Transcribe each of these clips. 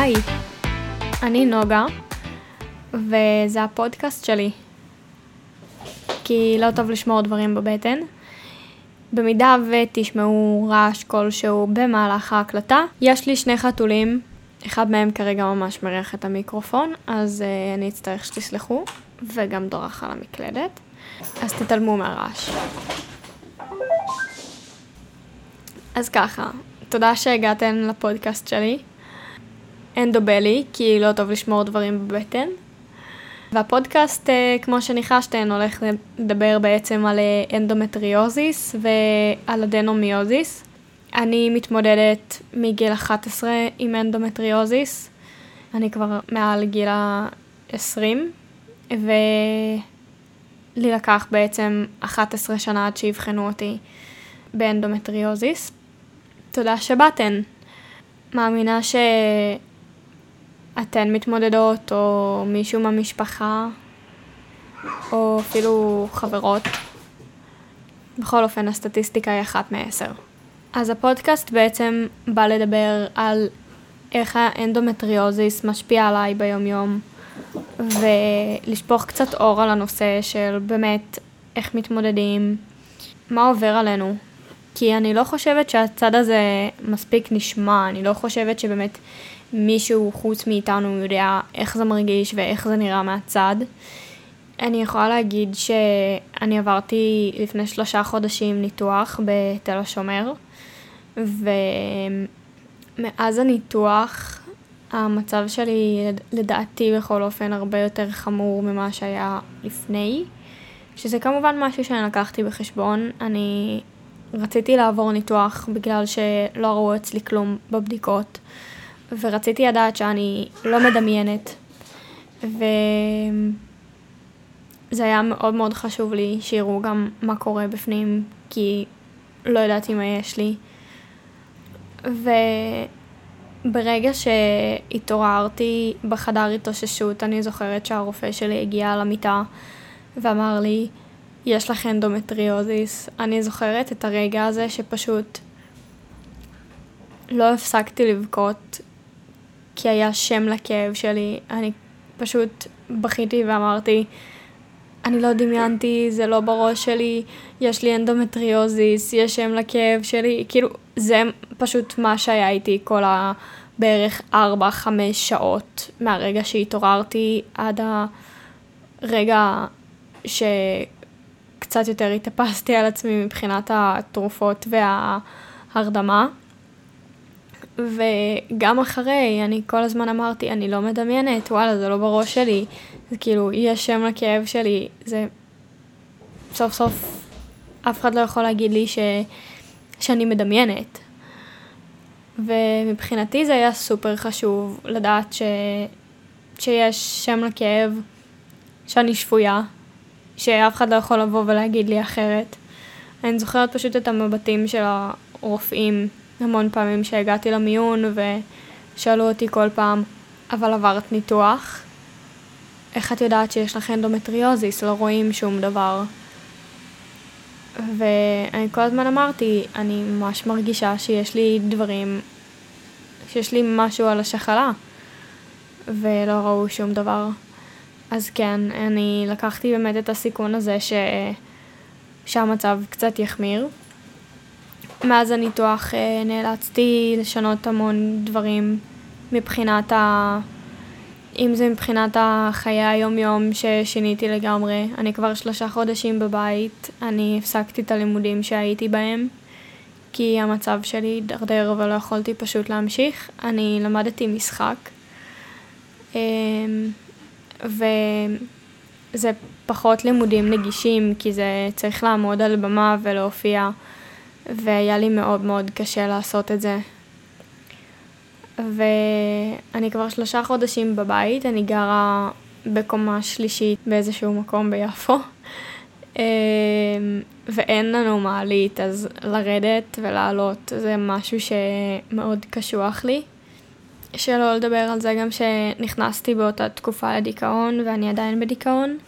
היי, אני נוגה, וזה הפודקאסט שלי. כי לא טוב לשמור דברים בבטן. במידה ותשמעו רעש כלשהו במהלך ההקלטה, יש לי שני חתולים, אחד מהם כרגע ממש מריח את המיקרופון, אז uh, אני אצטרך שתסלחו, וגם דורך על המקלדת, אז תתעלמו מהרעש. אז ככה, תודה שהגעתם לפודקאסט שלי. Endo Belly, כי לא טוב לשמור דברים בבטן. והפודקאסט, אה, כמו שניחשתן, הולך לדבר בעצם על אה, אנדומטריוזיס ועל אדנומיוזיס. אני מתמודדת מגיל 11 עם אנדומטריוזיס. אני כבר מעל גיל ה-20, ולי לקח בעצם 11 שנה עד שיאבחנו אותי באנדומטריוזיס. תודה שבאתן. מאמינה ש... אתן מתמודדות, או מישהו מהמשפחה, או אפילו חברות. בכל אופן, הסטטיסטיקה היא אחת מעשר. אז הפודקאסט בעצם בא לדבר על איך האנדומטריוזיס משפיע עליי ביומיום, ולשפוך קצת אור על הנושא של באמת איך מתמודדים, מה עובר עלינו. כי אני לא חושבת שהצד הזה מספיק נשמע, אני לא חושבת שבאמת מישהו חוץ מאיתנו יודע איך זה מרגיש ואיך זה נראה מהצד. אני יכולה להגיד שאני עברתי לפני שלושה חודשים ניתוח בתל השומר, ומאז הניתוח המצב שלי לדעתי בכל אופן הרבה יותר חמור ממה שהיה לפני, שזה כמובן משהו שאני לקחתי בחשבון. אני רציתי לעבור ניתוח בגלל שלא ראו אצלי כלום בבדיקות. ורציתי לדעת שאני לא מדמיינת. וזה היה מאוד מאוד חשוב לי שיראו גם מה קורה בפנים, כי לא ידעתי מה יש לי. וברגע שהתעוררתי בחדר התאוששות, אני זוכרת שהרופא שלי הגיע למיטה ואמר לי, יש לך אנדומטריוזיס. אני זוכרת את הרגע הזה שפשוט לא הפסקתי לבכות כי היה שם לכאב שלי. אני פשוט בכיתי ואמרתי, אני לא דמיינתי, זה לא בראש שלי, יש לי אנדומטריוזיס, יש שם לכאב שלי, כאילו, זה פשוט מה שהיה איתי כל ה... בערך 4-5 שעות מהרגע שהתעוררתי עד הרגע שקצת יותר התאפסתי על עצמי מבחינת התרופות וההרדמה. וגם אחרי, אני כל הזמן אמרתי, אני לא מדמיינת, וואלה, זה לא בראש שלי. זה כאילו, יש שם לכאב שלי, זה... סוף סוף אף אחד לא יכול להגיד לי ש... שאני מדמיינת. ומבחינתי זה היה סופר חשוב לדעת ש... שיש שם לכאב, שאני שפויה, שאף אחד לא יכול לבוא ולהגיד לי אחרת. אני זוכרת פשוט את המבטים של הרופאים המון פעמים שהגעתי למיון ושאלו אותי כל פעם, אבל עברת ניתוח? איך את יודעת שיש לך אנדומטריוזיס? לא רואים שום דבר. ואני כל הזמן אמרתי, אני ממש מרגישה שיש לי דברים, שיש לי משהו על השחלה, ולא ראו שום דבר. אז כן, אני לקחתי באמת את הסיכון הזה ש... שהמצב קצת יחמיר. מאז הניתוח אה, נאלצתי לשנות המון דברים מבחינת ה... אם זה מבחינת החיי היום-יום ששיניתי לגמרי. אני כבר שלושה חודשים בבית, אני הפסקתי את הלימודים שהייתי בהם, כי המצב שלי הידרדר ולא יכולתי פשוט להמשיך. אני למדתי משחק, אמ, וזה פחות לימודים נגישים, כי זה צריך לעמוד על במה ולהופיע. והיה לי מאוד מאוד קשה לעשות את זה. ואני כבר שלושה חודשים בבית, אני גרה בקומה שלישית באיזשהו מקום ביפו, אמ, ואין לנו מעלית, אז לרדת ולעלות זה משהו שמאוד קשוח לי. שלא לדבר על זה גם שנכנסתי באותה תקופה לדיכאון ואני עדיין בדיכאון.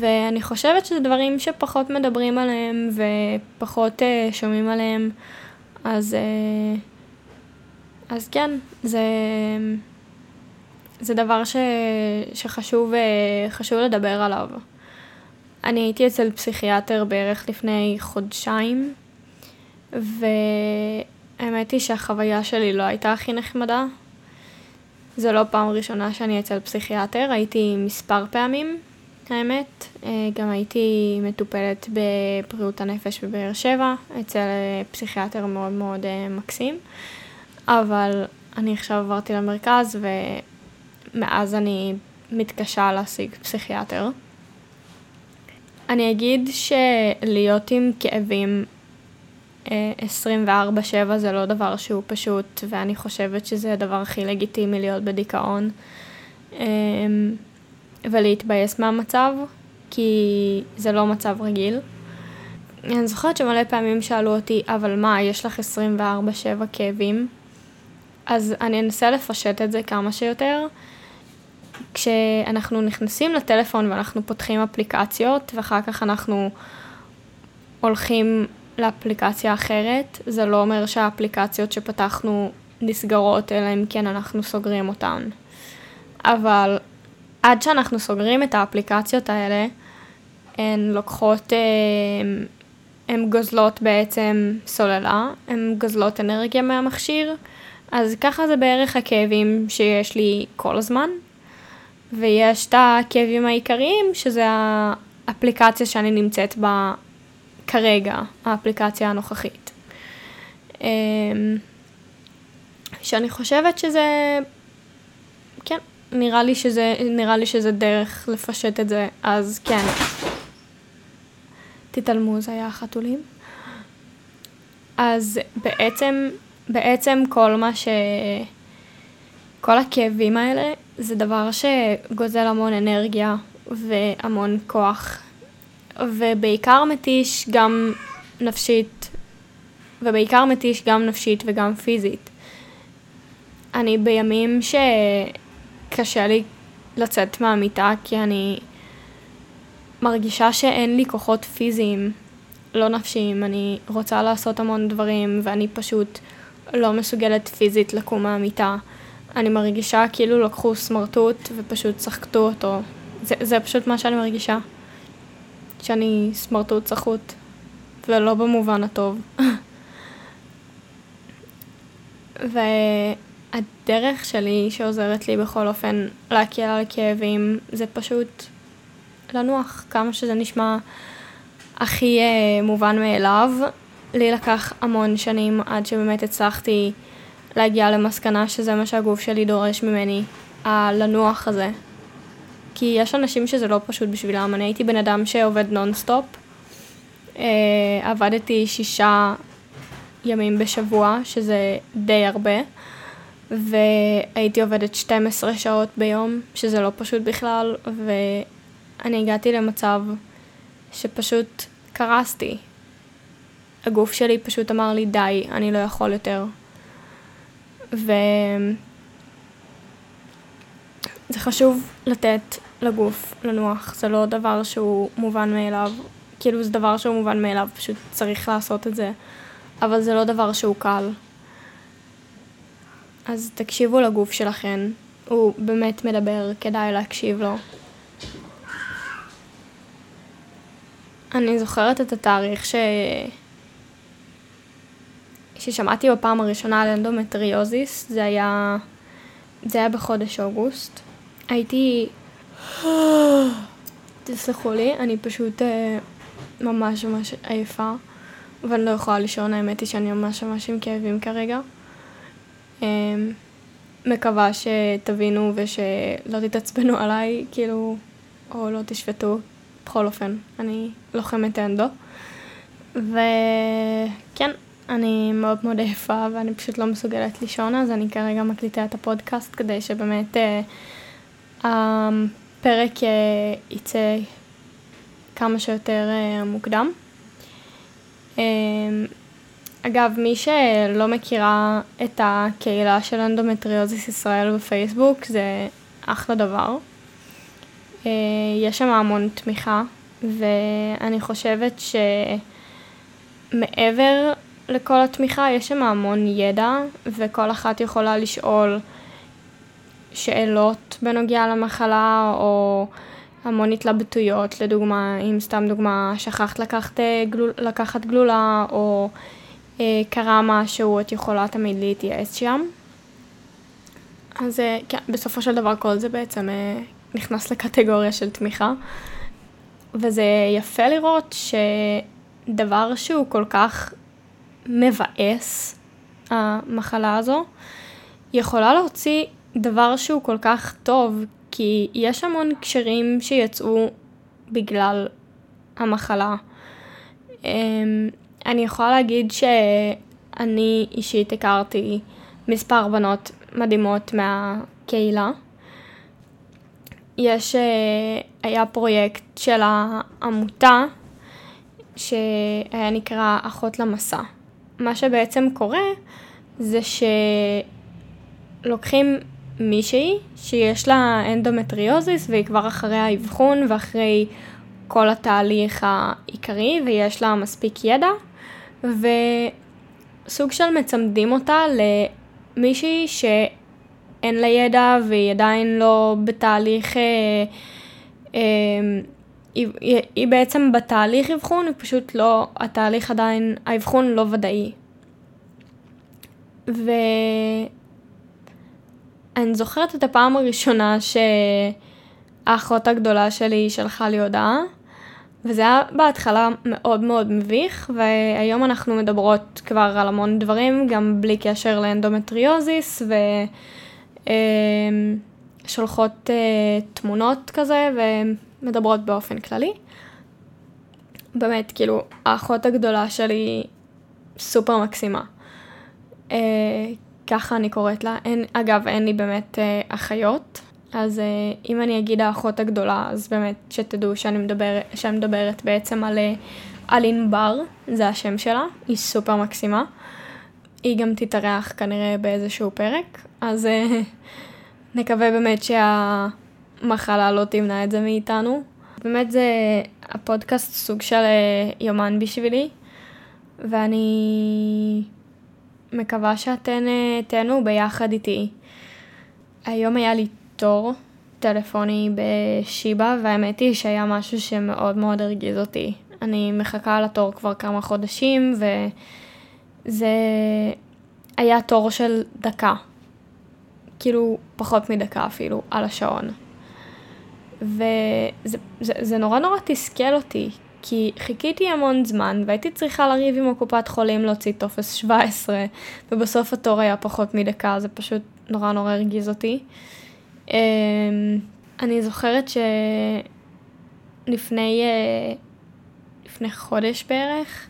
ואני חושבת שזה דברים שפחות מדברים עליהם ופחות uh, שומעים עליהם, אז uh, אז כן, זה, זה דבר ש, שחשוב חשוב לדבר עליו. אני הייתי אצל פסיכיאטר בערך לפני חודשיים, והאמת היא שהחוויה שלי לא הייתה הכי נחמדה. זו לא פעם ראשונה שאני אצל פסיכיאטר, הייתי מספר פעמים, האמת. אה, גם הייתי מטופלת בבריאות הנפש בבאר שבע, אצל אה, פסיכיאטר מאוד מאוד אה, מקסים. אבל אני עכשיו עברתי למרכז, ומאז אני מתקשה להשיג פסיכיאטר. אני אגיד שלהיות עם כאבים 24/7 זה לא דבר שהוא פשוט, ואני חושבת שזה הדבר הכי לגיטימי להיות בדיכאון. ולהתבאס מהמצב, כי זה לא מצב רגיל. אני זוכרת שמלא פעמים שאלו אותי, אבל מה, יש לך 24-7 כאבים? אז אני אנסה לפשט את זה כמה שיותר. כשאנחנו נכנסים לטלפון ואנחנו פותחים אפליקציות, ואחר כך אנחנו הולכים לאפליקציה אחרת, זה לא אומר שהאפליקציות שפתחנו נסגרות, אלא אם כן אנחנו סוגרים אותן. אבל עד שאנחנו סוגרים את האפליקציות האלה, הן לוקחות, אה, הן גוזלות בעצם סוללה, הן גוזלות אנרגיה מהמכשיר, אז ככה זה בערך הכאבים שיש לי כל הזמן. ויש את הכאבים העיקריים, שזה האפליקציה שאני נמצאת בה כרגע, האפליקציה הנוכחית. אה, שאני חושבת שזה, נראה לי שזה, נראה לי שזה דרך לפשט את זה, אז כן. תתעלמו, זה היה החתולים. אז בעצם, בעצם כל מה ש... כל הכאבים האלה זה דבר שגוזל המון אנרגיה והמון כוח, ובעיקר מתיש גם נפשית, ובעיקר מתיש גם נפשית וגם פיזית. אני בימים ש... קשה לי לצאת מהמיטה כי אני מרגישה שאין לי כוחות פיזיים, לא נפשיים. אני רוצה לעשות המון דברים ואני פשוט לא מסוגלת פיזית לקום מהמיטה. אני מרגישה כאילו לקחו סמרטוט ופשוט צחקתו אותו. זה, זה פשוט מה שאני מרגישה. שאני סמרטוט צחוט, ולא במובן הטוב. ו... הדרך שלי שעוזרת לי בכל אופן להקל על הכאבים זה פשוט לנוח כמה שזה נשמע הכי אה, מובן מאליו. לי לקח המון שנים עד שבאמת הצלחתי להגיע למסקנה שזה מה שהגוף שלי דורש ממני, הלנוח הזה. כי יש אנשים שזה לא פשוט בשבילם, אני הייתי בן אדם שעובד נונסטופ, אה, עבדתי שישה ימים בשבוע, שזה די הרבה. והייתי עובדת 12 שעות ביום, שזה לא פשוט בכלל, ואני הגעתי למצב שפשוט קרסתי. הגוף שלי פשוט אמר לי, די, אני לא יכול יותר. וזה חשוב לתת לגוף לנוח, זה לא דבר שהוא מובן מאליו. כאילו זה דבר שהוא מובן מאליו, פשוט צריך לעשות את זה. אבל זה לא דבר שהוא קל. אז תקשיבו לגוף שלכם, הוא באמת מדבר, כדאי להקשיב לו. אני זוכרת את התאריך ש... ששמעתי בפעם הראשונה על אנדומטריוזיס, זה היה... זה היה בחודש אוגוסט. הייתי... תסלחו לי, אני פשוט אה, ממש ממש עייפה, ואני לא יכולה לישון, האמת היא שאני ממש ממש עם כאבים כרגע. אמ, מקווה שתבינו ושלא תתעצבנו עליי, כאילו, או לא תשפטו. בכל אופן, אני לוחמת אנדו. וכן, אני מאוד מאוד עייפה ואני פשוט לא מסוגלת לישון, אז אני כרגע מקליטה את הפודקאסט כדי שבאמת אה, הפרק אה, יצא כמה שיותר אה, מוקדם. אה, אגב, מי שלא מכירה את הקהילה של אנדומטריוזיס ישראל בפייסבוק, זה אחלה דבר. אה, יש שם המון תמיכה, ואני חושבת שמעבר לכל התמיכה, יש שם המון ידע, וכל אחת יכולה לשאול שאלות בנוגע למחלה, או המון התלבטויות, לדוגמה, אם סתם דוגמה, שכחת לקחת, גלול, לקחת גלולה, או אה, קרה משהו, את יכולה תמיד להתייעץ שם. אז אה, כן, בסופו של דבר כל זה בעצם אה, נכנס לקטגוריה של תמיכה. וזה יפה לראות שדבר שהוא כל כך מבאס, המחלה הזו, יכולה להוציא דבר שהוא כל כך טוב, כי יש המון קשרים שיצאו בגלל המחלה. אני יכולה להגיד שאני אישית הכרתי מספר בנות מדהימות מהקהילה. יש, אה, היה פרויקט של העמותה שהיה נקרא אחות למסע. מה שבעצם קורה זה שלוקחים מישהי שיש לה אנדומטריוזיס והיא כבר אחרי האבחון ואחרי כל התהליך העיקרי ויש לה מספיק ידע וסוג של מצמדים אותה למישהי שאין לה ידע והיא עדיין לא בתהליך, אה, אה, היא, היא, היא בעצם בתהליך אבחון, היא פשוט לא, התהליך עדיין, האבחון לא ודאי. ו... אני זוכרת את הפעם הראשונה שהאחות הגדולה שלי שלחה לי הודעה, וזה היה בהתחלה מאוד מאוד מביך, והיום אנחנו מדברות כבר על המון דברים, גם בלי קשר לאנדומטריוזיס, ושולחות אה, תמונות כזה, ומדברות באופן כללי. באמת, כאילו, האחות הגדולה שלי סופר מקסימה. אה, ככה אני קוראת לה. אין, אגב, אין לי באמת אה, אחיות, אז אה, אם אני אגיד האחות הגדולה, אז באמת שתדעו שאני, מדבר, שאני מדברת בעצם על, אה, על ענבר, זה השם שלה, היא סופר מקסימה. היא גם תתארח כנראה באיזשהו פרק, אז אה, נקווה באמת שהמחלה לא תמנע את זה מאיתנו. באמת זה הפודקאסט סוג של אה, יומן בשבילי, ואני מקווה שאתן אה, תהנו ביחד איתי. היום היה לי תור טלפוני בשיבא, והאמת היא שהיה משהו שמאוד מאוד הרגיז אותי. אני מחכה לתור כבר כמה חודשים, וזה היה תור של דקה. כאילו, פחות מדקה אפילו, על השעון. וזה זה, זה נורא נורא תסכל אותי, כי חיכיתי המון זמן והייתי צריכה לריב עם הקופת חולים להוציא טופס 17 ובסוף התור היה פחות מדקה, זה פשוט נורא נורא הרגיז אותי. אמ, אני זוכרת שלפני אה, לפני חודש בערך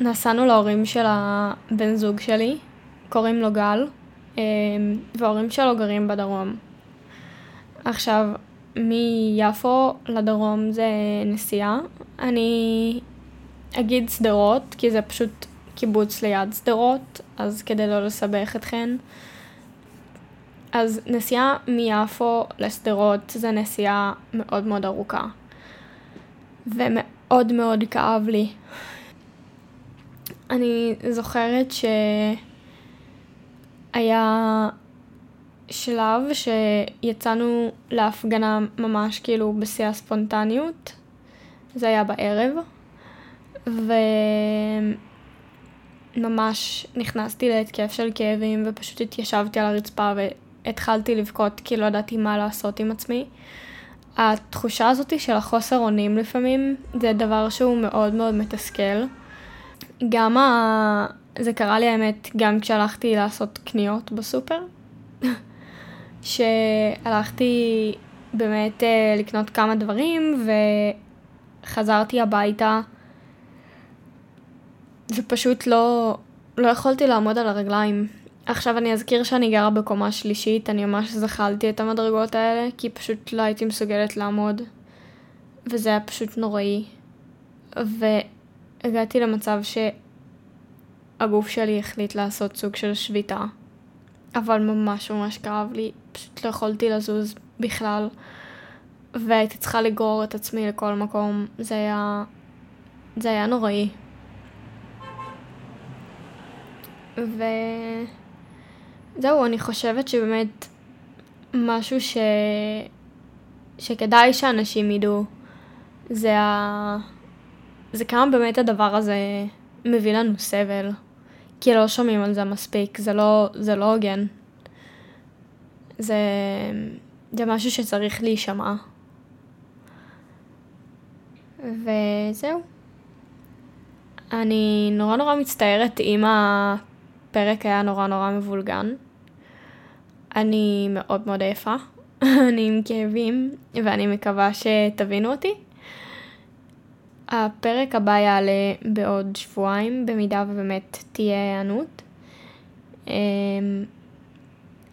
נסענו להורים של הבן זוג שלי, קוראים לו גל, אמ, וההורים שלו גרים בדרום. עכשיו, מיפו לדרום זה נסיעה. אני אגיד שדרות, כי זה פשוט קיבוץ ליד שדרות, אז כדי לא לסבך אתכן. אז נסיעה מיפו לשדרות זה נסיעה מאוד מאוד ארוכה. ומאוד מאוד כאב לי. אני זוכרת שהיה שלב שיצאנו להפגנה ממש כאילו בשיא הספונטניות, זה היה בערב, וממש נכנסתי להתקף של כאבים ופשוט התיישבתי על הרצפה והתחלתי לבכות כי לא ידעתי מה לעשות עם עצמי. התחושה הזאת של החוסר אונים לפעמים זה דבר שהוא מאוד מאוד מתסכל. גם ה... זה קרה לי האמת גם כשהלכתי לעשות קניות בסופר. שהלכתי באמת אה, לקנות כמה דברים וחזרתי הביתה ופשוט לא, לא יכולתי לעמוד על הרגליים. עכשיו אני אזכיר שאני גרה בקומה שלישית, אני ממש זכלתי את המדרגות האלה, כי פשוט לא הייתי מסוגלת לעמוד. וזה היה פשוט נוראי. והגעתי למצב שהגוף שלי החליט לעשות סוג של שביתה. אבל ממש ממש כאב לי, פשוט לא יכולתי לזוז בכלל, והייתי צריכה לגרור את עצמי לכל מקום, זה היה, זה היה נוראי. וזהו, אני חושבת שבאמת משהו ש... שכדאי שאנשים ידעו זה ה... זה כמה באמת הדבר הזה מביא לנו סבל. כי לא שומעים על זה מספיק, זה לא, זה לא הוגן. זה, זה משהו שצריך להישמע. וזהו. אני נורא נורא מצטערת אם הפרק היה נורא נורא מבולגן. אני מאוד מאוד עייפה, אני עם כאבים, ואני מקווה שתבינו אותי. הפרק הבא יעלה בעוד שבועיים, במידה ובאמת תהיה היענות. אמ,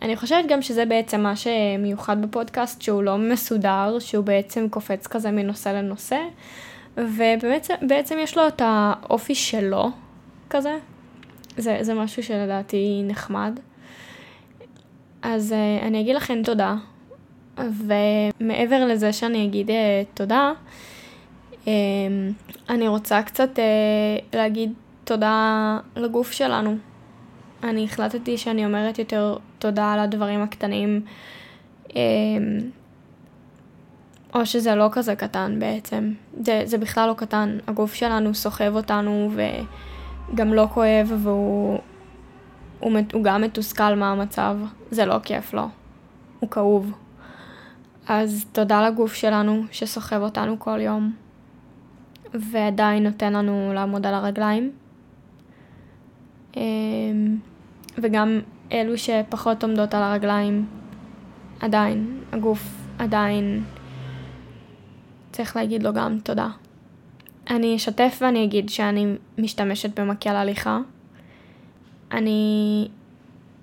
אני חושבת גם שזה בעצם מה שמיוחד בפודקאסט, שהוא לא מסודר, שהוא בעצם קופץ כזה מנושא לנושא, ובעצם יש לו את האופי שלו, כזה. זה, זה משהו שלדעתי נחמד. אז uh, אני אגיד לכם תודה, ומעבר לזה שאני אגיד uh, תודה, um, אני רוצה קצת uh, להגיד תודה לגוף שלנו. אני החלטתי שאני אומרת יותר תודה על הדברים הקטנים, um, או שזה לא כזה קטן בעצם. זה, זה בכלל לא קטן. הגוף שלנו סוחב אותנו וגם לא כואב והוא הוא, הוא גם מתוסכל מהמצב. זה לא כיף לו. הוא כאוב. אז תודה לגוף שלנו שסוחב אותנו כל יום, ועדיין נותן לנו לעמוד על הרגליים. אמ, וגם אלו שפחות עומדות על הרגליים, עדיין, הגוף עדיין צריך להגיד לו גם תודה. אני אשתף ואני אגיד שאני משתמשת במקל הליכה. אני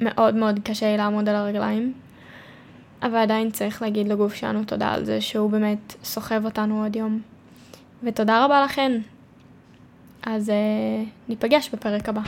מאוד מאוד קשה לי לעמוד על הרגליים, אבל עדיין צריך להגיד לגוף שלנו תודה על זה שהוא באמת סוחב אותנו עוד יום. ותודה רבה לכן. אז uh, ניפגש בפרק הבא.